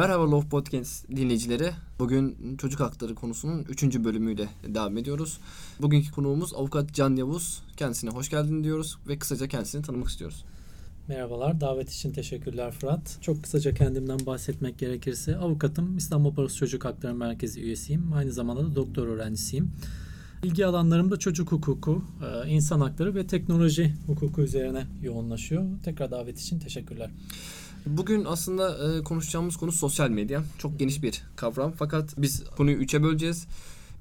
Merhaba Love Podcast dinleyicileri. Bugün çocuk hakları konusunun 3. bölümüyle devam ediyoruz. Bugünkü konuğumuz avukat Can Yavuz. Kendisine hoş geldin diyoruz ve kısaca kendisini tanımak istiyoruz. Merhabalar, davet için teşekkürler Fırat. Çok kısaca kendimden bahsetmek gerekirse avukatım, İstanbul Barosu Çocuk Hakları Merkezi üyesiyim. Aynı zamanda da doktor öğrencisiyim. İlgi alanlarım da çocuk hukuku, e, insan hakları ve teknoloji hukuku üzerine yoğunlaşıyor. Tekrar davet için teşekkürler. Bugün aslında e, konuşacağımız konu sosyal medya. Çok geniş bir kavram fakat biz konuyu üçe böleceğiz.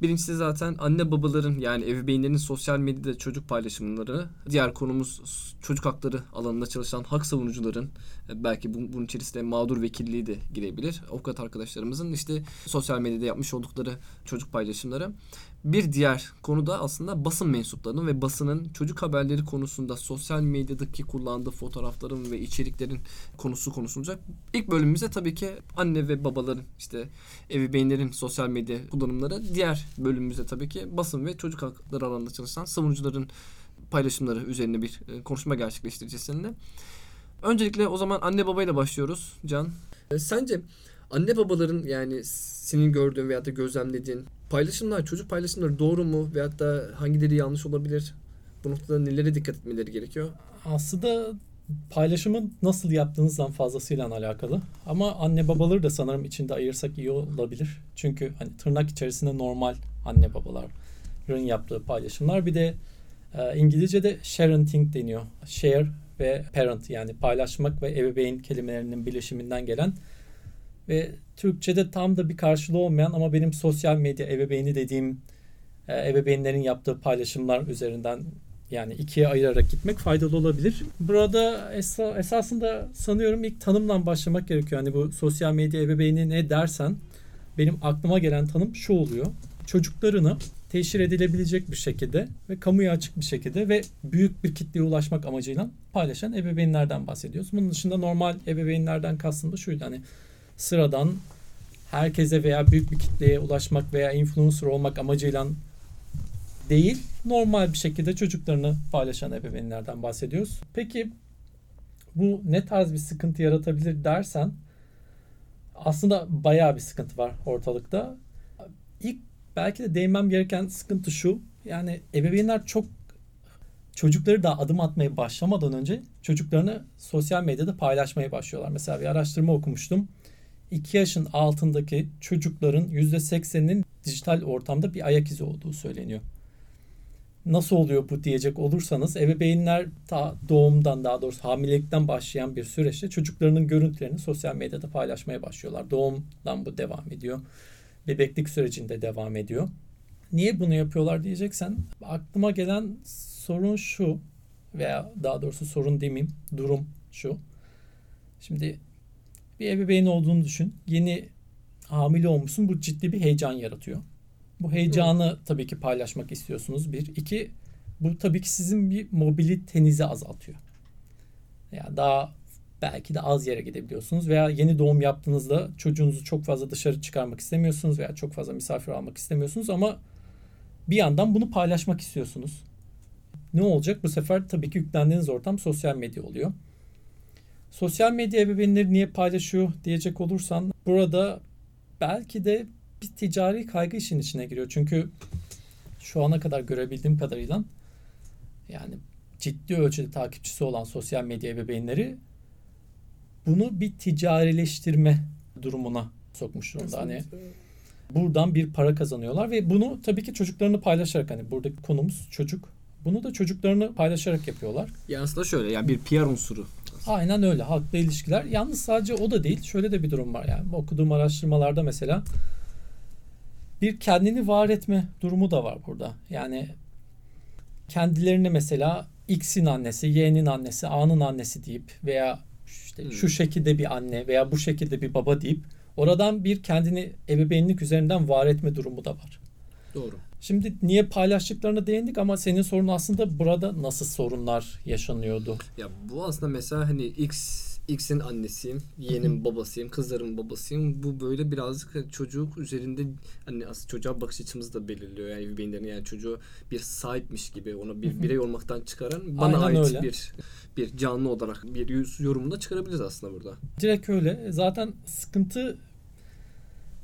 Birincisi zaten anne babaların yani ebeveynlerin sosyal medyada çocuk paylaşımları. Diğer konumuz çocuk hakları alanında çalışan hak savunucuların e, belki bunun içerisinde mağdur vekilliği de girebilir. Avukat arkadaşlarımızın işte sosyal medyada yapmış oldukları çocuk paylaşımları. Bir diğer konu da aslında basın mensuplarının ve basının çocuk haberleri konusunda sosyal medyadaki kullandığı fotoğrafların ve içeriklerin konusu konuşulacak. İlk bölümümüzde tabii ki anne ve babaların işte ebeveynlerin sosyal medya kullanımları. Diğer bölümümüzde tabii ki basın ve çocuk hakları alanında çalışan savunucuların paylaşımları üzerine bir e, konuşma gerçekleştireceğiz seninle. Öncelikle o zaman anne babayla başlıyoruz Can. E, sence anne babaların yani senin gördüğün veyahut da gözlemlediğin paylaşımlar, çocuk paylaşımları doğru mu veyahut da hangileri yanlış olabilir? Bu noktada nelere dikkat etmeleri gerekiyor? Aslında paylaşımın nasıl yaptığınızdan fazlasıyla alakalı. Ama anne babaları da sanırım içinde ayırsak iyi olabilir. Çünkü hani tırnak içerisinde normal anne babaların yaptığı paylaşımlar. Bir de e, İngilizce'de sharenting deniyor. Share ve parent yani paylaşmak ve ebeveyn kelimelerinin birleşiminden gelen ve Türkçe'de tam da bir karşılığı olmayan ama benim sosyal medya ebeveyni dediğim e, ebeveynlerin yaptığı paylaşımlar üzerinden yani ikiye ayırarak gitmek faydalı olabilir. Burada esa, esasında sanıyorum ilk tanımdan başlamak gerekiyor. Hani bu sosyal medya ebeveyni ne dersen benim aklıma gelen tanım şu oluyor. Çocuklarını teşhir edilebilecek bir şekilde ve kamuya açık bir şekilde ve büyük bir kitleye ulaşmak amacıyla paylaşan ebeveynlerden bahsediyoruz. Bunun dışında normal ebeveynlerden kastım da şuydu hani sıradan herkese veya büyük bir kitleye ulaşmak veya influencer olmak amacıyla değil, normal bir şekilde çocuklarını paylaşan ebeveynlerden bahsediyoruz. Peki bu ne tarz bir sıkıntı yaratabilir dersen aslında bayağı bir sıkıntı var ortalıkta. İlk belki de değinmem gereken sıkıntı şu. Yani ebeveynler çok çocukları da adım atmaya başlamadan önce çocuklarını sosyal medyada paylaşmaya başlıyorlar. Mesela bir araştırma okumuştum. 2 yaşın altındaki çocukların %80'inin dijital ortamda bir ayak izi olduğu söyleniyor. Nasıl oluyor bu diyecek olursanız ebeveynler ta doğumdan daha doğrusu hamilelikten başlayan bir süreçte çocuklarının görüntülerini sosyal medyada paylaşmaya başlıyorlar. Doğumdan bu devam ediyor. Bebeklik sürecinde devam ediyor. Niye bunu yapıyorlar diyeceksen aklıma gelen sorun şu veya daha doğrusu sorun demeyeyim durum şu. Şimdi bir ebeveyn olduğunu düşün. Yeni hamile olmuşsun. Bu ciddi bir heyecan yaratıyor. Bu heyecanı Hı. tabii ki paylaşmak istiyorsunuz. Bir. iki bu tabii ki sizin bir mobilitenizi azaltıyor. Yani daha belki de az yere gidebiliyorsunuz veya yeni doğum yaptığınızda çocuğunuzu çok fazla dışarı çıkarmak istemiyorsunuz veya çok fazla misafir almak istemiyorsunuz ama bir yandan bunu paylaşmak istiyorsunuz. Ne olacak? Bu sefer tabii ki yüklendiğiniz ortam sosyal medya oluyor. Sosyal medya ebeveynleri niye paylaşıyor diyecek olursan burada belki de bir ticari kaygı işin içine giriyor. Çünkü şu ana kadar görebildiğim kadarıyla yani ciddi ölçüde takipçisi olan sosyal medya ebeveynleri bunu bir ticarileştirme durumuna sokmuş durumda. Hani buradan bir para kazanıyorlar ve bunu tabii ki çocuklarını paylaşarak hani buradaki konumuz çocuk. Bunu da çocuklarını paylaşarak yapıyorlar. Yani aslında şöyle yani bir PR unsuru Aynen öyle. Halkla ilişkiler. Yalnız sadece o da değil. Şöyle de bir durum var yani. Okuduğum araştırmalarda mesela bir kendini var etme durumu da var burada. Yani kendilerini mesela X'in annesi, Y'nin annesi, A'nın annesi deyip veya işte hmm. şu şekilde bir anne veya bu şekilde bir baba deyip oradan bir kendini ebeveynlik üzerinden var etme durumu da var. Doğru. Şimdi niye paylaştıklarına değindik ama senin sorun aslında burada nasıl sorunlar yaşanıyordu? Ya bu aslında mesela hani X X'in annesiyim, Y'nin babasıyım, kızların babasıyım. Bu böyle birazcık hani çocuk üzerinde hani aslında çocuğa bakış açımızı da belirliyor. Yani ebeveynlerin yani çocuğu bir sahipmiş gibi onu bir birey olmaktan çıkaran bana Aynen ait öyle. bir bir canlı olarak bir yorumunda çıkarabiliriz aslında burada. Direkt öyle. Zaten sıkıntı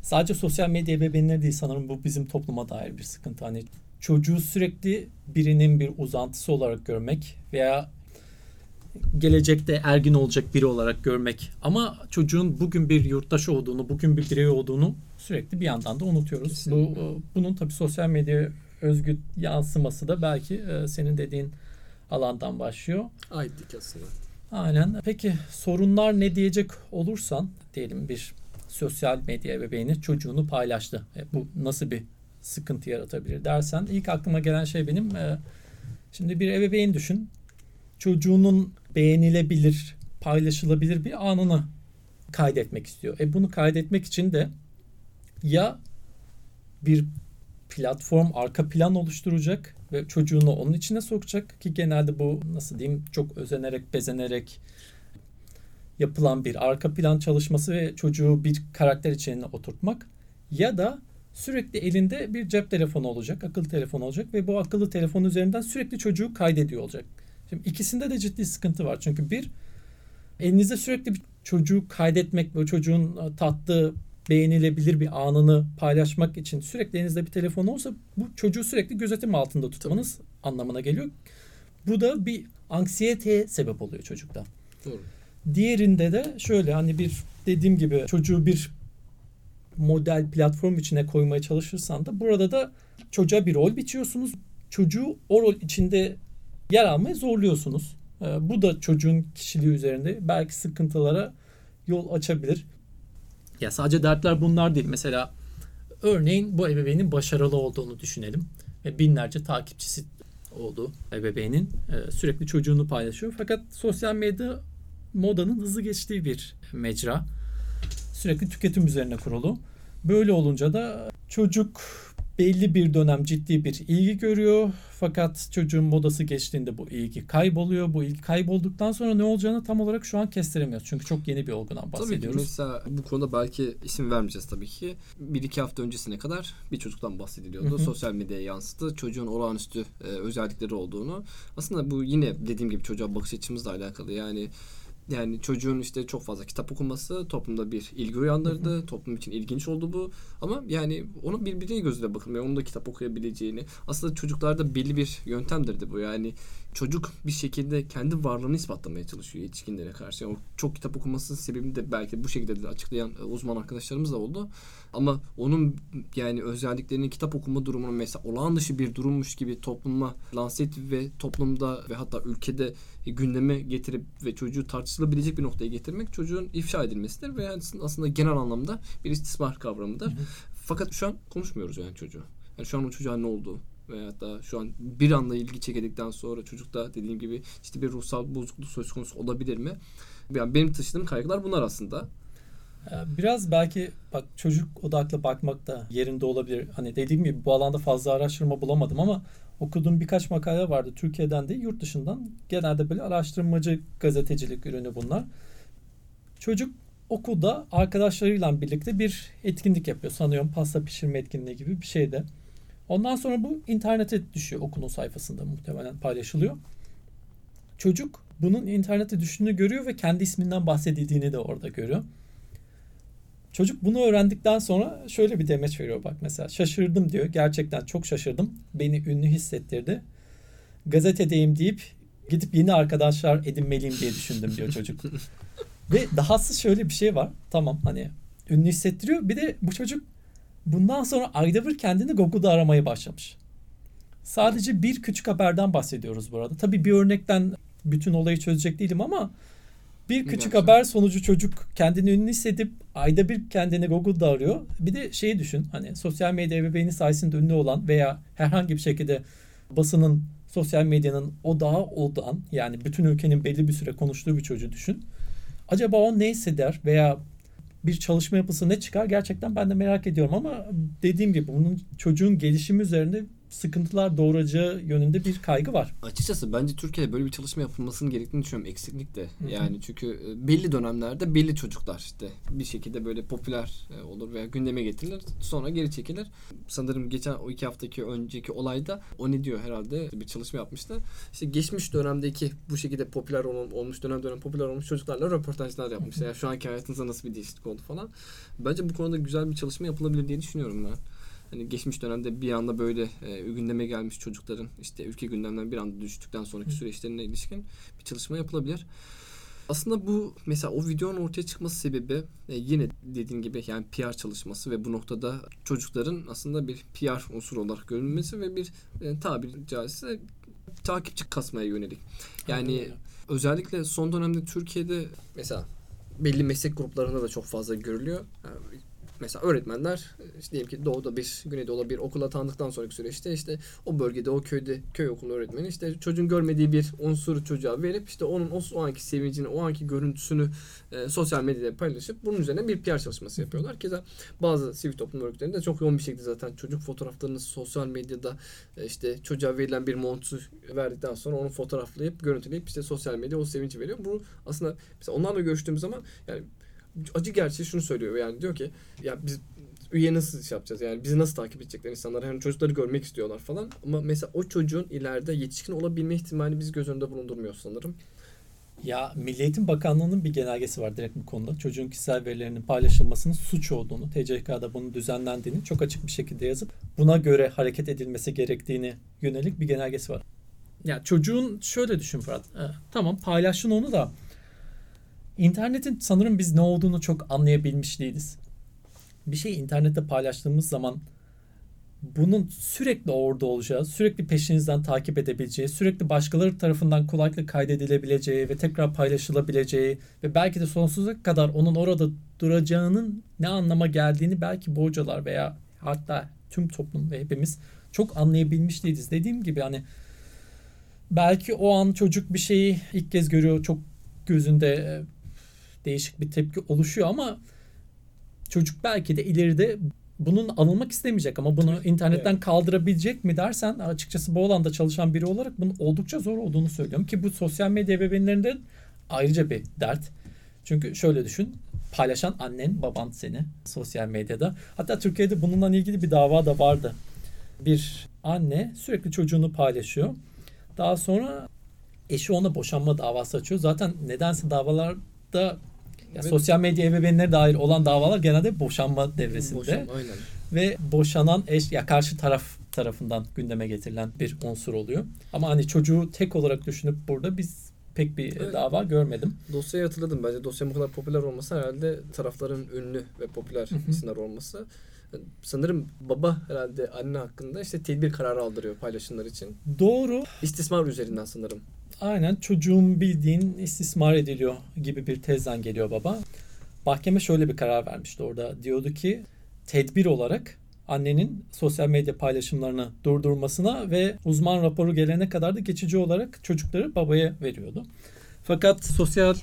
sadece sosyal medya ebeveynleri değil sanırım bu bizim topluma dair bir sıkıntı. Hani çocuğu sürekli birinin bir uzantısı olarak görmek veya gelecekte ergin olacak biri olarak görmek. Ama çocuğun bugün bir yurttaş olduğunu, bugün bir birey olduğunu sürekli bir yandan da unutuyoruz. Kesinlikle. Bu bunun tabii sosyal medya özgü yansıması da belki e, senin dediğin alandan başlıyor. Aitlik aslında. Aynen. Peki sorunlar ne diyecek olursan diyelim bir sosyal medya ebeveyni çocuğunu paylaştı. E, bu nasıl bir sıkıntı yaratabilir dersen ilk aklıma gelen şey benim e, şimdi bir ebeveyn düşün. Çocuğunun beğenilebilir, paylaşılabilir bir anını kaydetmek istiyor. E bunu kaydetmek için de ya bir platform arka plan oluşturacak ve çocuğunu onun içine sokacak ki genelde bu nasıl diyeyim çok özenerek bezenerek yapılan bir arka plan çalışması ve çocuğu bir karakter içine oturtmak ya da sürekli elinde bir cep telefonu olacak, akıllı telefon olacak ve bu akıllı telefon üzerinden sürekli çocuğu kaydediyor olacak. Şimdi ikisinde de ciddi sıkıntı var. Çünkü bir elinizde sürekli bir çocuğu kaydetmek ve çocuğun tattığı beğenilebilir bir anını paylaşmak için sürekli elinizde bir telefon olsa bu çocuğu sürekli gözetim altında tutmanız anlamına geliyor. Bu da bir anksiyeteye sebep oluyor çocukta. Doğru. Diğerinde de şöyle hani bir dediğim gibi çocuğu bir model platform içine koymaya çalışırsan da burada da çocuğa bir rol biçiyorsunuz. Çocuğu o rol içinde yer almaya zorluyorsunuz. Ee, bu da çocuğun kişiliği üzerinde belki sıkıntılara yol açabilir. Ya sadece dertler bunlar değil. Mesela örneğin bu ebeveynin başarılı olduğunu düşünelim. Ve binlerce takipçisi olduğu ebeveynin e, sürekli çocuğunu paylaşıyor. Fakat sosyal medya modanın hızlı geçtiği bir mecra. Sürekli tüketim üzerine kurulu. Böyle olunca da çocuk belli bir dönem ciddi bir ilgi görüyor. Fakat çocuğun modası geçtiğinde bu ilgi kayboluyor. Bu ilgi kaybolduktan sonra ne olacağını tam olarak şu an kestiremiyoruz. Çünkü çok yeni bir olgudan Tabii ki bahsediyoruz. mesela bu konuda belki isim vermeyeceğiz tabii ki. Bir iki hafta öncesine kadar bir çocuktan bahsediliyordu. Hı hı. Sosyal medyaya yansıdı. Çocuğun olağanüstü e, özellikleri olduğunu. Aslında bu yine dediğim gibi çocuğa bakış açımızla alakalı. Yani yani çocuğun işte çok fazla kitap okuması toplumda bir ilgi uyandırdı. Toplum için ilginç oldu bu. Ama yani onun bir birey gözüyle bakılmıyor. Onun da kitap okuyabileceğini. Aslında çocuklarda belli bir yöntemdir bu. Yani çocuk bir şekilde kendi varlığını ispatlamaya çalışıyor yetişkinlere karşı. Yani o çok kitap okumasının sebebini de belki bu şekilde de açıklayan e, uzman arkadaşlarımız da oldu. Ama onun yani özelliklerini kitap okuma durumunu mesela olağan dışı bir durummuş gibi topluma lanse edip ve toplumda ve hatta ülkede e, gündeme getirip ve çocuğu tartışılabilecek bir noktaya getirmek çocuğun ifşa edilmesidir ve yani aslında genel anlamda bir istismar kavramıdır. Hı hı. Fakat şu an konuşmuyoruz yani çocuğu. Yani şu an o çocuğa ne oldu? Veyahut da şu an bir anda ilgi çekildikten sonra çocukta dediğim gibi işte bir ruhsal bozukluk söz konusu olabilir mi? Yani benim taşıdığım kaygılar bunlar aslında. Ee, Biraz belki bak çocuk odaklı bakmak da yerinde olabilir. Hani dediğim gibi bu alanda fazla araştırma bulamadım ama okuduğum birkaç makale vardı Türkiye'den de yurt dışından. Genelde böyle araştırmacı gazetecilik ürünü bunlar. Çocuk okulda arkadaşlarıyla birlikte bir etkinlik yapıyor. Sanıyorum pasta pişirme etkinliği gibi bir şeyde. Ondan sonra bu internete düşüyor okulun sayfasında muhtemelen paylaşılıyor. Çocuk bunun internete düştüğünü görüyor ve kendi isminden bahsedildiğini de orada görüyor. Çocuk bunu öğrendikten sonra şöyle bir demeç veriyor bak mesela. Şaşırdım diyor. Gerçekten çok şaşırdım. Beni ünlü hissettirdi. Gazetedeyim deyip gidip yeni arkadaşlar edinmeliyim diye düşündüm diyor çocuk. Ve dahası şöyle bir şey var. Tamam hani ünlü hissettiriyor. Bir de bu çocuk bundan sonra ayda bir kendini Google'da aramaya başlamış. Sadece bir küçük haberden bahsediyoruz bu arada. Tabii bir örnekten bütün olayı çözecek değilim ama bir küçük Gerçekten. haber sonucu çocuk kendini ünlü hissedip ayda bir kendini Google'da arıyor. Bir de şeyi düşün hani sosyal medya ebeveyni sayesinde ünlü olan veya herhangi bir şekilde basının sosyal medyanın odağı olan yani bütün ülkenin belli bir süre konuştuğu bir çocuğu düşün. Acaba o ne hisseder veya bir çalışma yapısı ne çıkar? Gerçekten ben de merak ediyorum ama dediğim gibi bunun çocuğun gelişimi üzerinde sıkıntılar doğuracağı yönünde bir kaygı var. Açıkçası bence Türkiye'de böyle bir çalışma yapılmasının gerektiğini düşünüyorum. Eksiklik de. Hı hı. Yani çünkü e, belli dönemlerde belli çocuklar işte bir şekilde böyle popüler e, olur veya gündeme getirilir. Sonra geri çekilir. Sanırım geçen o iki haftaki önceki olayda o ne diyor herhalde bir çalışma yapmıştı. İşte geçmiş dönemdeki bu şekilde popüler ol- olmuş dönem dönem popüler olmuş çocuklarla röportajlar yapmışlar. Yani şu anki hayatınızda nasıl bir değişiklik oldu falan. Bence bu konuda güzel bir çalışma yapılabilir diye düşünüyorum ben. Hani geçmiş dönemde bir anda böyle e, gündeme gelmiş çocukların işte ülke gündemden bir anda düştükten sonraki süreçlerine ilişkin bir çalışma yapılabilir. Aslında bu mesela o videonun ortaya çıkması sebebi e, yine dediğin gibi yani PR çalışması ve bu noktada çocukların aslında bir PR unsuru olarak görülmesi ve bir e, tabiri caizse takipçi kasmaya yönelik. Yani özellikle son dönemde Türkiye'de mesela belli meslek gruplarında da çok fazla görülüyor. Yani mesela öğretmenler işte diyelim ki doğuda bir güneydoğuda bir okul atandıktan sonraki süreçte işte o bölgede o köyde köy okulu öğretmeni işte çocuğun görmediği bir unsuru çocuğa verip işte onun o, anki sevincini o anki görüntüsünü e, sosyal medyada paylaşıp bunun üzerine bir PR çalışması yapıyorlar. Keza bazı sivil toplum örgütlerinde çok yoğun bir şekilde zaten çocuk fotoğraflarını sosyal medyada e, işte çocuğa verilen bir montu verdikten sonra onu fotoğraflayıp görüntüleyip işte sosyal medya o sevinci veriyor. Bu aslında mesela onlarla görüştüğümüz zaman yani acı gerçeği şunu söylüyor yani diyor ki ya biz üye nasıl iş yapacağız yani bizi nasıl takip edecekler insanlar yani çocukları görmek istiyorlar falan ama mesela o çocuğun ileride yetişkin olabilme ihtimalini biz göz önünde bulundurmuyoruz sanırım. Ya Milli Eğitim Bakanlığı'nın bir genelgesi var direkt bu konuda. Çocuğun kişisel verilerinin paylaşılmasının suç olduğunu, TCK'da bunun düzenlendiğini çok açık bir şekilde yazıp buna göre hareket edilmesi gerektiğini yönelik bir genelgesi var. Ya çocuğun şöyle düşün Fırat. e, tamam paylaşın onu da internetin sanırım biz ne olduğunu çok anlayabilmiş değiliz. Bir şeyi internette paylaştığımız zaman bunun sürekli orada olacağı, sürekli peşinizden takip edebileceği, sürekli başkaları tarafından kolaylıkla kaydedilebileceği ve tekrar paylaşılabileceği ve belki de sonsuza kadar onun orada duracağının ne anlama geldiğini belki bu hocalar veya hatta tüm toplum ve hepimiz çok anlayabilmiş değiliz. Dediğim gibi hani belki o an çocuk bir şeyi ilk kez görüyor, çok gözünde e, değişik bir tepki oluşuyor ama çocuk belki de ileride bunun anılmak istemeyecek ama bunu internetten Evet. kaldırabilecek mi dersen açıkçası bu alanda çalışan biri olarak bunun oldukça zor olduğunu söylüyorum ki bu sosyal medya ebeveynlerinden ayrıca bir dert. Çünkü şöyle düşün paylaşan annen baban seni sosyal medyada. Hatta Türkiye'de bununla ilgili bir dava da vardı. Bir anne sürekli çocuğunu paylaşıyor. Daha sonra eşi ona boşanma davası açıyor. Zaten nedense davalarda ya Evet. sosyal medya ebeveynleri dahil olan davalar genelde boşanma devresinde Boşan, aynen. ve boşanan eş ya karşı taraf tarafından gündeme getirilen bir unsur oluyor. Ama hani çocuğu tek olarak düşünüp burada biz pek bir Evet. dava görmedim. Dosyayı hatırladım bence. Dosyanın bu kadar popüler olması herhalde tarafların ünlü ve popüler isimler olması. Sanırım baba herhalde anne hakkında işte tedbir kararı aldırıyor paylaşımlar için. Doğru. İstismar üzerinden sanırım. Aynen çocuğun bildiğin istismar ediliyor gibi bir tezden geliyor baba. Mahkeme şöyle bir karar vermişti orada. Diyordu ki tedbir olarak annenin sosyal medya paylaşımlarını durdurmasına ve uzman raporu gelene kadar da geçici olarak çocukları babaya veriyordu. Fakat sosyal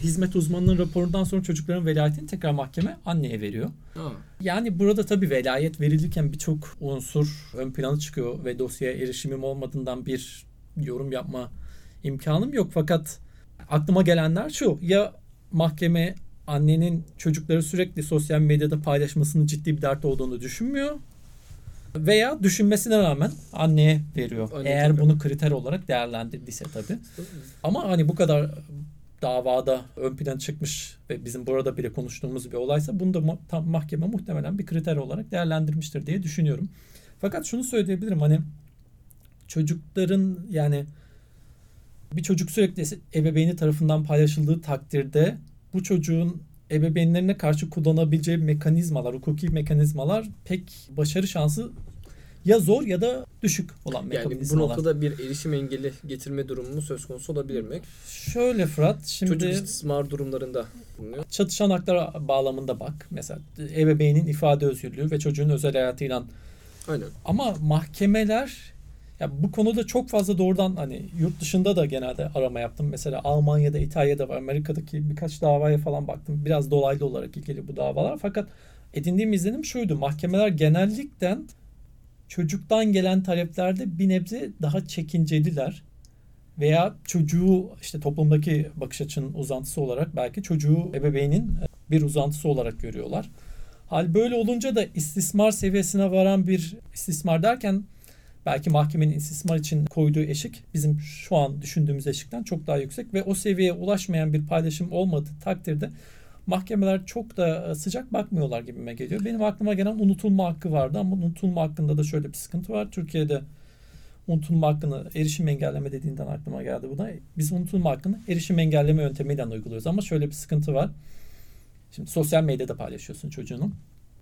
hizmet uzmanının raporundan sonra çocukların velayetini tekrar mahkeme anneye veriyor. Ha. Yani burada tabii velayet verilirken birçok unsur ön plana çıkıyor ve dosyaya erişimim olmadığından bir yorum yapma imkanım yok. Fakat aklıma gelenler şu ya mahkeme annenin çocukları sürekli sosyal medyada paylaşmasının ciddi bir dert olduğunu düşünmüyor veya düşünmesine rağmen anneye veriyor. Anne Eğer tabii. bunu kriter olarak değerlendirdiyse tabii. Ama hani bu kadar davada ön plana çıkmış ve bizim burada bile konuştuğumuz bir olaysa bunu da tam mahkeme muhtemelen bir kriter olarak değerlendirmiştir diye düşünüyorum. Fakat şunu söyleyebilirim hani çocukların yani bir çocuk sürekli ebeveyni tarafından paylaşıldığı takdirde bu çocuğun ebeveynlerine karşı kullanabileceği mekanizmalar, hukuki mekanizmalar pek başarı şansı ya zor ya da düşük olan Yani mekanizmalar. bu noktada bir erişim engeli getirme durumu söz konusu olabilir mi? Şöyle Fırat şimdi Çocuk istismar durumlarında bulunuyor. çatışan haklar bağlamında bak. Mesela ebeveynin ifade özgürlüğü ve çocuğun özel hayatıyla. Aynen. Ama mahkemeler ya bu konuda çok fazla doğrudan hani yurt dışında da genelde arama yaptım. Mesela Almanya'da, İtalya'da var. Amerika'daki birkaç davaya falan baktım. Biraz dolaylı olarak ilgili bu davalar. Fakat edindiğim izlenim şuydu. Mahkemeler genellikle çocuktan gelen taleplerde bir nebze daha çekinceliler veya çocuğu işte toplumdaki bakış açının uzantısı olarak belki çocuğu ebeveynin bir uzantısı olarak görüyorlar. Hal böyle olunca da istismar seviyesine varan bir istismar derken belki mahkemenin istismar için koyduğu eşik bizim şu an düşündüğümüz eşikten çok daha yüksek ve o seviyeye ulaşmayan bir paylaşım olmadığı takdirde mahkemeler çok da sıcak bakmıyorlar gibime geliyor. Benim aklıma gelen unutulma hakkı vardı ama unutulma hakkında da şöyle bir sıkıntı var. Türkiye'de unutulma hakkını erişim engelleme dediğinden aklıma geldi bu da. Biz unutulma hakkını erişim engelleme yöntemiyle uyguluyoruz ama şöyle bir sıkıntı var. Şimdi sosyal medyada paylaşıyorsun çocuğunu.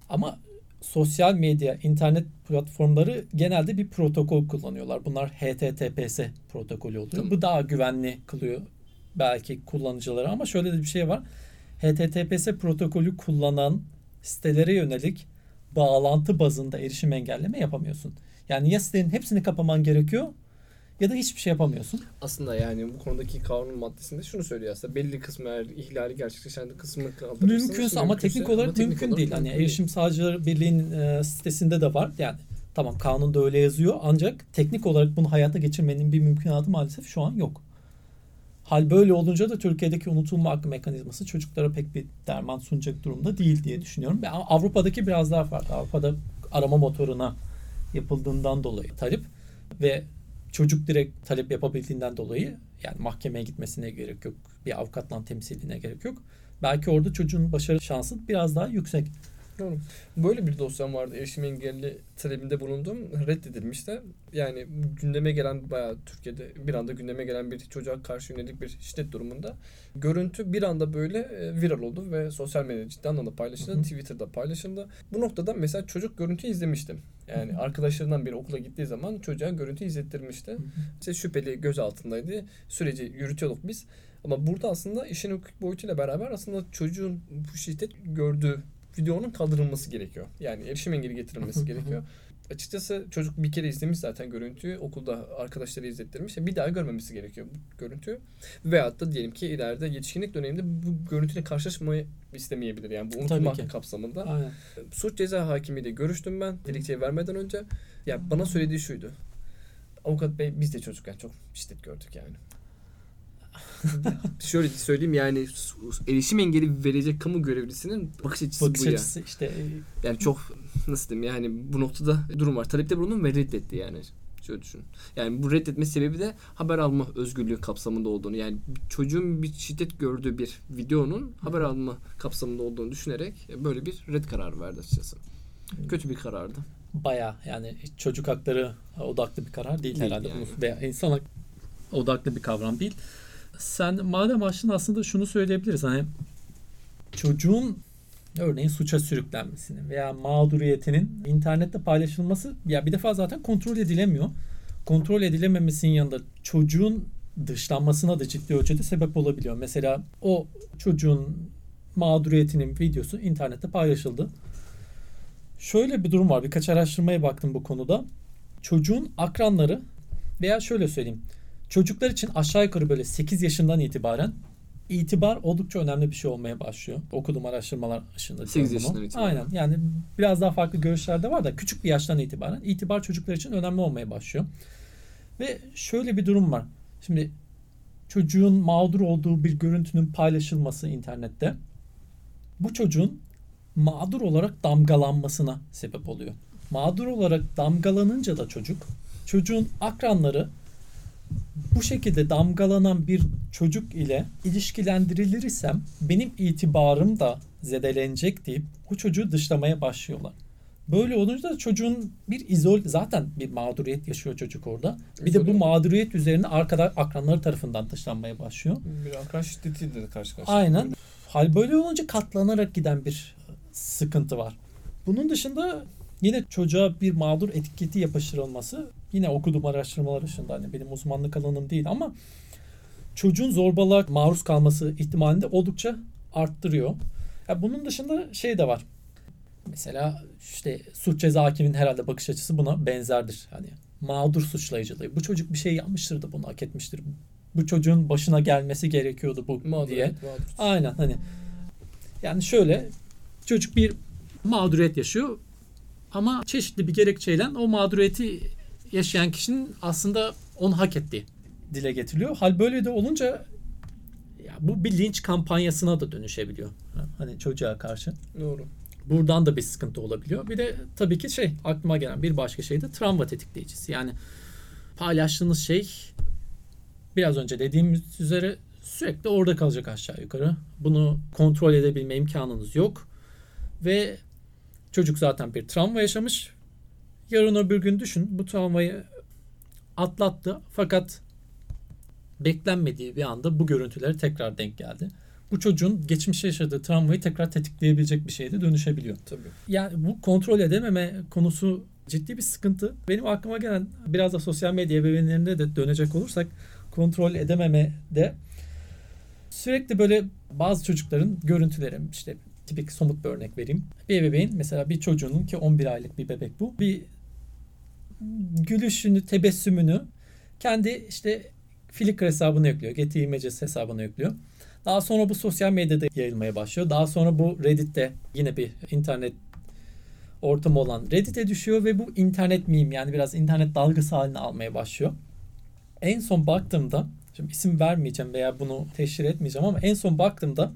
Ama sosyal medya, internet platformları genelde bir protokol kullanıyorlar. Bunlar HTTPS protokolü oluyor. Tamam. Bu daha güvenli kılıyor belki kullanıcıları ama şöyle de bir şey var. HTTPS protokolü kullanan sitelere yönelik bağlantı bazında erişim engelleme yapamıyorsun. Yani ya sitenin hepsini kapaman gerekiyor ya da hiçbir şey yapamıyorsun. Aslında yani bu konudaki kanun maddesinde şunu söylüyor aslında belli kısmı eğer ihlali gerçekleşen kısmını kaldırırsınız. Mümkünse ama teknik olarak ama teknik mümkün olarak değil. Hani değil. Erişim Sağcıları Birliği'nin e, sitesinde de var. Yani tamam kanunda öyle yazıyor ancak teknik olarak bunu hayata geçirmenin bir mümkünatı maalesef şu an yok. Hal böyle olunca da Türkiye'deki unutulma hakkı mekanizması çocuklara pek bir derman sunacak durumda değil diye düşünüyorum. Ben Avrupa'daki biraz daha farklı. Avrupa'da arama motoruna yapıldığından dolayı talep ve çocuk direkt talep yapabildiğinden dolayı yani mahkemeye gitmesine gerek yok. Bir avukatla temsiline gerek yok. Belki orada çocuğun başarı şansı biraz daha yüksek. Doğru. Böyle bir dosyam vardı. Erişim engelli talebinde bulundum. Reddedilmişti. Yani gündeme gelen bayağı Türkiye'de bir anda gündeme gelen bir çocuğa karşı yönelik bir şiddet durumunda görüntü bir anda böyle e, viral oldu ve sosyal medyada ciddi anlamda paylaşıldı. Hı hı. Twitter'da paylaşıldı. Bu noktada mesela çocuk görüntü izlemiştim. Yani arkadaşlarından biri okula gittiği zaman çocuğa görüntü izlettirmişti. İşte şüpheli göz altındaydı. Süreci yürütüyorduk biz. Ama burada aslında işin hukuk boyutuyla beraber aslında çocuğun bu şiddet gördüğü videonun kaldırılması gerekiyor. Yani erişim engeli getirilmesi gerekiyor. Açıkçası çocuk bir kere izlemiş zaten görüntüyü. Okulda arkadaşları izlettirmiş. Bir daha görmemesi gerekiyor bu görüntüyü. Veyahut da diyelim ki ileride yetişkinlik döneminde bu görüntüyle karşılaşmayı istemeyebilir. Yani bu hakkı kapsamında. Aynen. Suç ceza hakimiyle görüştüm ben dilekçeyi vermeden önce. Ya bana söylediği şuydu. Avukat bey biz de çocukken çok şiddet gördük yani. Şöyle söyleyeyim yani erişim engeli verecek kamu görevlisinin bakış açısı Bakış bu ya. açısı işte e, Yani çok nasıl diyeyim yani bu noktada durum var. Talepte bulundum ve reddetti yani. Şöyle düşün. Yani bu reddetme sebebi de haber alma özgürlüğü kapsamında olduğunu yani çocuğun bir şiddet gördüğü bir videonun haber alma kapsamında olduğunu düşünerek böyle bir red kararı verdi açıkçası. Kötü bir karardı. baya yani çocuk hakları odaklı bir karar değil, Değil herhalde. yani. Veya insan hak- odaklı bir kavram değil. Sen madem açtın aslında şunu söyleyebiliriz. Hani çocuğun örneğin suça sürüklenmesini veya mağduriyetinin internette paylaşılması ya bir defa zaten kontrol edilemiyor. Kontrol edilememesinin yanında çocuğun dışlanmasına da ciddi ölçüde sebep olabiliyor. Mesela o çocuğun mağduriyetinin videosu internette paylaşıldı. Şöyle bir durum var. Birkaç araştırmaya baktım bu konuda. Çocuğun akranları veya şöyle söyleyeyim. Çocuklar için aşağı yukarı böyle 8 yaşından itibaren itibar oldukça önemli bir şey olmaya başlıyor. Okuduğum araştırmalar ışığında. 8 diyorum bunu. yaşından itibaren. Aynen. Yani biraz daha farklı görüşler de var da küçük bir yaştan itibaren itibar çocuklar için önemli olmaya başlıyor. Ve şöyle bir durum var. Şimdi çocuğun mağdur olduğu bir görüntünün paylaşılması internette bu çocuğun mağdur olarak damgalanmasına sebep oluyor. Mağdur olarak damgalanınca da çocuk, çocuğun akranları bu şekilde damgalanan bir çocuk ile ilişkilendirilirsem benim itibarım da zedelenecek deyip o çocuğu dışlamaya başlıyorlar. Böyle olunca da çocuğun bir izol zaten bir mağduriyet yaşıyor çocuk orada. Bir de bu İzole. mağduriyet üzerine arkada akranları tarafından dışlanmaya başlıyor. Bir akran şiddetiyle de karşı karşıya. Aynen. Hal böyle olunca katlanarak giden bir sıkıntı var. Bunun dışında yine çocuğa bir mağdur etiketi yapıştırılması yine okuduğum araştırmalar dışında hani benim uzmanlık alanım değil ama çocuğun zorbalığa maruz kalması ihtimalini de oldukça arttırıyor. Ya bunun dışında şey de var. Mesela işte suç ceza hakiminin herhalde bakış açısı buna benzerdir. Hani mağdur suçlayıcılığı. Bu çocuk bir şey yapmıştır da bunu hak etmiştir. Bu çocuğun başına gelmesi gerekiyordu bu diye. Mağduriyet, mağduriyet. Aynen hani yani şöyle çocuk bir mağduriyet yaşıyor. ama çeşitli bir gerekçeyle o mağduriyeti yaşayan kişinin aslında onu hak ettiği dile getiriliyor. Hal böyle de olunca ya bu bir linç kampanyasına da dönüşebiliyor. Hani çocuğa karşı. Doğru. Buradan da bir sıkıntı olabiliyor. Bir de tabii ki şey aklıma gelen bir başka şey de travma tetikleyicisi. Yani paylaştığınız şey biraz önce dediğimiz üzere sürekli orada kalacak aşağı yukarı. Bunu kontrol edebilme imkanınız yok. Ve çocuk zaten bir travma yaşamış. Yarın öbür gün düşün bu travmayı atlattı fakat beklenmediği bir anda bu görüntüleri tekrar denk geldi. Bu çocuğun geçmişte yaşadığı travmayı tekrar tetikleyebilecek bir şeye de dönüşebiliyor. Tabii. Yani bu kontrol edememe konusu ciddi bir sıkıntı. Benim aklıma gelen biraz da sosyal medya ebeveynlerinde de dönecek olursak kontrol edememe de sürekli böyle bazı çocukların görüntüleri işte tipik somut bir örnek vereyim. Bir ebeveyn mesela bir çocuğunun ki 11 aylık bir bebek bu. Bir gülüşünü, tebessümünü kendi işte Flickr hesabına yüklüyor. Getty Images hesabına yüklüyor. Daha sonra bu sosyal medyada yayılmaya başlıyor. Daha sonra bu Reddit'te yine bir internet ortamı olan Reddit'e düşüyor ve bu internet meme yani biraz internet dalgası haline almaya başlıyor. En son baktığımda, şimdi isim vermeyeceğim veya bunu teşhir etmeyeceğim ama en son baktığımda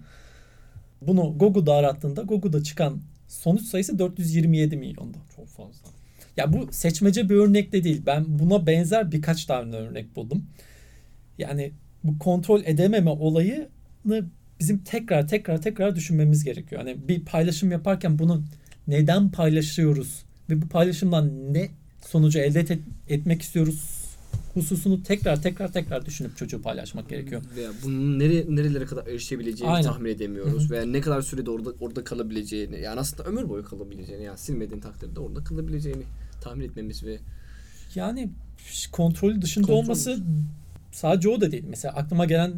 bunu Google'da arattığında Google'da çıkan sonuç sayısı 427 milyondu. Çok fazla. Ya bu seçmece bir örnek de değil. Ben buna benzer birkaç tane örnek buldum. Yani bu kontrol edememe olayını bizim tekrar tekrar tekrar düşünmemiz gerekiyor. Hani bir paylaşım yaparken bunu neden paylaşıyoruz ve bu paylaşımdan ne sonucu elde et, etmek istiyoruz hususunu tekrar tekrar tekrar düşünüp çocuğu paylaşmak gerekiyor. Veya bunun nere, nerelere kadar erişebileceğini Aynen. tahmin edemiyoruz. Hı hı. Veya ne kadar sürede orada orada kalabileceğini. Yani aslında ömür boyu kalabileceğini. Yani silmediğin takdirde orada kalabileceğini tahmin etmemiz ve Yani kontrolü dışında Kontrol olması sadece o da değil. Mesela aklıma gelen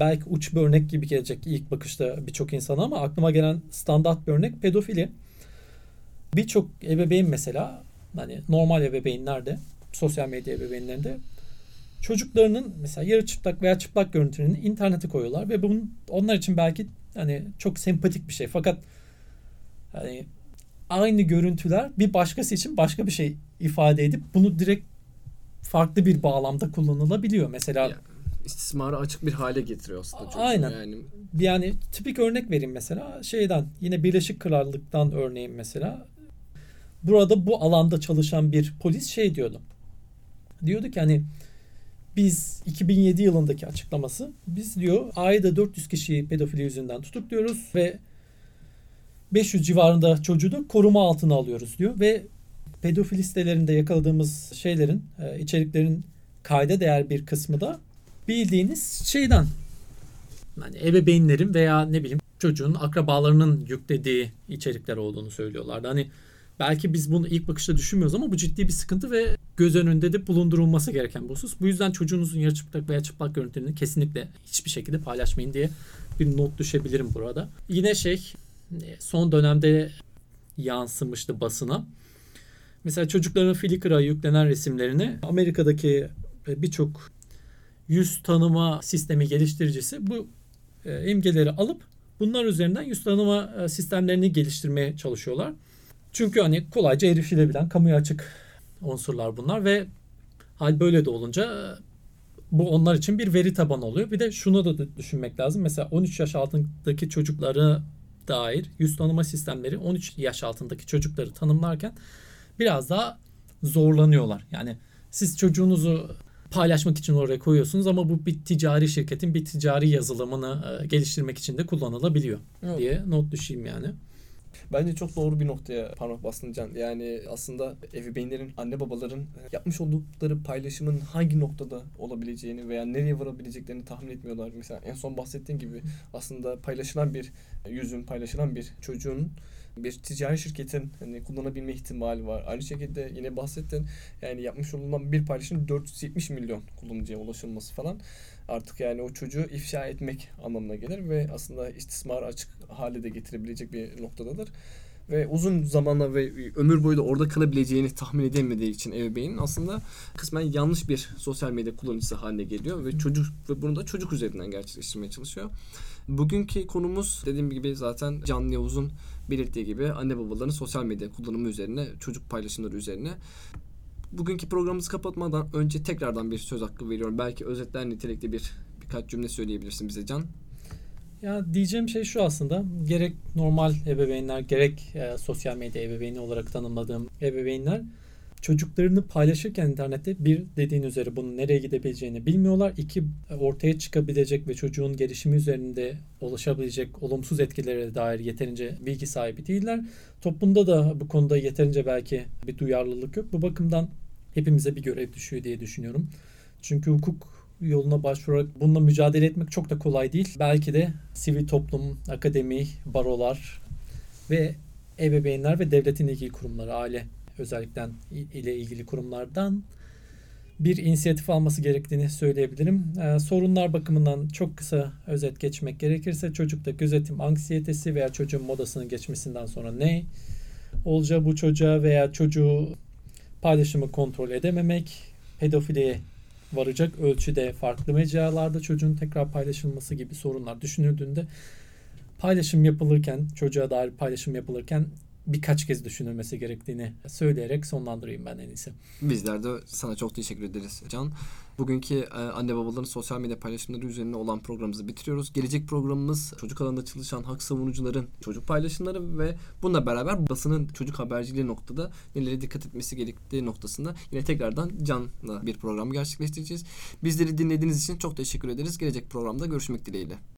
belki uç bir örnek gibi gelecek ilk bakışta birçok insana ama aklıma gelen standart bir örnek pedofili. Birçok ebeveyn mesela hani normal ebeveynlerde sosyal medya ebeveynlerinde çocuklarının mesela yarı çıplak veya çıplak görüntülerini internete koyuyorlar ve bunun onlar için belki hani çok sempatik bir şey fakat hani aynı görüntüler bir başkası için başka bir şey ifade edip bunu direkt farklı bir bağlamda kullanılabiliyor. Mesela ya, istismara açık bir hale getiriyor aslında çocuğu. Aynen. Yani yani tipik örnek vereyim mesela şeyden yine Birleşik Krallık'tan örneğin mesela burada bu alanda çalışan bir polis şey diyordu. Diyordu ki hani biz 2007 yılındaki açıklaması biz diyor ayda 400 kişiyi pedofili yüzünden tutukluyoruz ve 500 civarında çocuğu da koruma altına alıyoruz diyor ve pedofili sitelerinde yakaladığımız şeylerin e, içeriklerin kayda değer bir kısmı da bildiğiniz şeyden yani ebeveynlerin veya ne bileyim çocuğun akrabalarının yüklediği içerikler olduğunu söylüyorlardı. Hani belki biz bunu ilk bakışta düşünmüyoruz ama bu ciddi bir sıkıntı ve göz önünde de bulundurulması gereken bir husus. Bu yüzden çocuğunuzun yarı çıplak veya çıplak görüntülerini kesinlikle hiçbir şekilde paylaşmayın diye bir not düşebilirim burada. Yine şey son dönemde yansımıştı basına. Mesela çocukların Flickr'a yüklenen resimlerini Amerika'daki e, birçok yüz tanıma sistemi geliştiricisi bu e, imgeleri alıp bunlar üzerinden yüz tanıma e, sistemlerini geliştirmeye çalışıyorlar. Çünkü hani kolayca erişilebilen, kamuya açık unsurlar bunlar ve hal böyle de olunca bu onlar için bir veri tabanı oluyor. Bir de şunu da düşünmek lazım. Mesela 13 yaş altındaki çocukları dair yüz tanıma sistemleri 13 yaş altındaki çocukları tanımlarken biraz daha zorlanıyorlar. Yani siz çocuğunuzu paylaşmak için oraya koyuyorsunuz ama bu bir ticari şirketin bir ticari yazılımını e, geliştirmek için de kullanılabiliyor Evet. diye not düşeyim yani. Bence çok doğru bir noktaya parmak bastın Can. Yani aslında ebeveynlerin, anne babaların yapmış oldukları paylaşımın hangi noktada olabileceğini veya nereye varabileceklerini tahmin etmiyorlar. Mesela en son bahsettiğin gibi aslında paylaşılan bir yüzün, paylaşılan bir çocuğun bir ticari şirketin hani kullanabilme ihtimali var. Aynı şekilde yine bahsettin yani yapmış olunan bir paylaşım 470 milyon kullanıcıya ulaşılması falan artık yani o çocuğu ifşa etmek anlamına gelir ve aslında istismar açık hale de getirebilecek bir noktadadır. Ve uzun zamanla ve ömür boyu da orada kalabileceğini tahmin edemediği için ebeveynin aslında kısmen yanlış bir sosyal medya kullanıcısı haline geliyor ve çocuk ve bunu da çocuk üzerinden gerçekleştirmeye çalışıyor. Bugünkü konumuz dediğim gibi zaten Can Yavuz'un belirttiği gibi anne babaların sosyal medya kullanımı üzerine, çocuk paylaşımları üzerine. Bugünkü programımızı kapatmadan önce tekrardan bir söz hakkı veriyorum. Belki özetler nitelikli bir birkaç cümle söyleyebilirsin bize Can. Ya diyeceğim şey şu aslında. Gerek normal ebeveynler gerek e, sosyal medya ebeveyni olarak tanımladığım ebeveynler çocuklarını paylaşırken internette bir dediğin üzere bunun nereye gidebileceğini bilmiyorlar. İki ortaya çıkabilecek ve çocuğun gelişimi üzerinde ulaşabilecek olumsuz etkilere dair yeterince bilgi sahibi değiller. Toplumda da bu konuda yeterince belki bir duyarlılık yok. Bu bakımdan hepimize bir görev düşüyor diye düşünüyorum. Çünkü hukuk yoluna başvurarak bununla mücadele etmek çok da kolay değil. Belki de sivil toplum, akademi, barolar ve ebeveynler ve devletin ilgili kurumları, aile özellikle ile ilgili kurumlardan bir inisiyatif alması gerektiğini söyleyebilirim. Ee, sorunlar bakımından çok kısa özet geçmek gerekirse çocukta gözetim anksiyetesi veya çocuğun modasının geçmesinden sonra ne olacağı bu çocuğa veya çocuğu paylaşımı kontrol edememek, pedofiliye varacak ölçüde farklı mecralarda çocuğun tekrar paylaşılması gibi sorunlar düşünüldüğünde paylaşım yapılırken çocuğa dair paylaşım yapılırken birkaç kez düşünülmesi gerektiğini söyleyerek sonlandırayım ben en iyisi. Bizler de sana çok teşekkür ederiz Can. Bugünkü e, anne babaların sosyal medya paylaşımları üzerine olan programımızı bitiriyoruz. Gelecek programımız çocuk alanında çalışan hak savunucuların çocuk paylaşımları ve bununla beraber basının çocuk haberciliği noktada nelere dikkat etmesi gerektiği noktasında yine tekrardan Can'la bir program gerçekleştireceğiz. Bizleri dinlediğiniz için çok teşekkür ederiz. Gelecek programda görüşmek dileğiyle.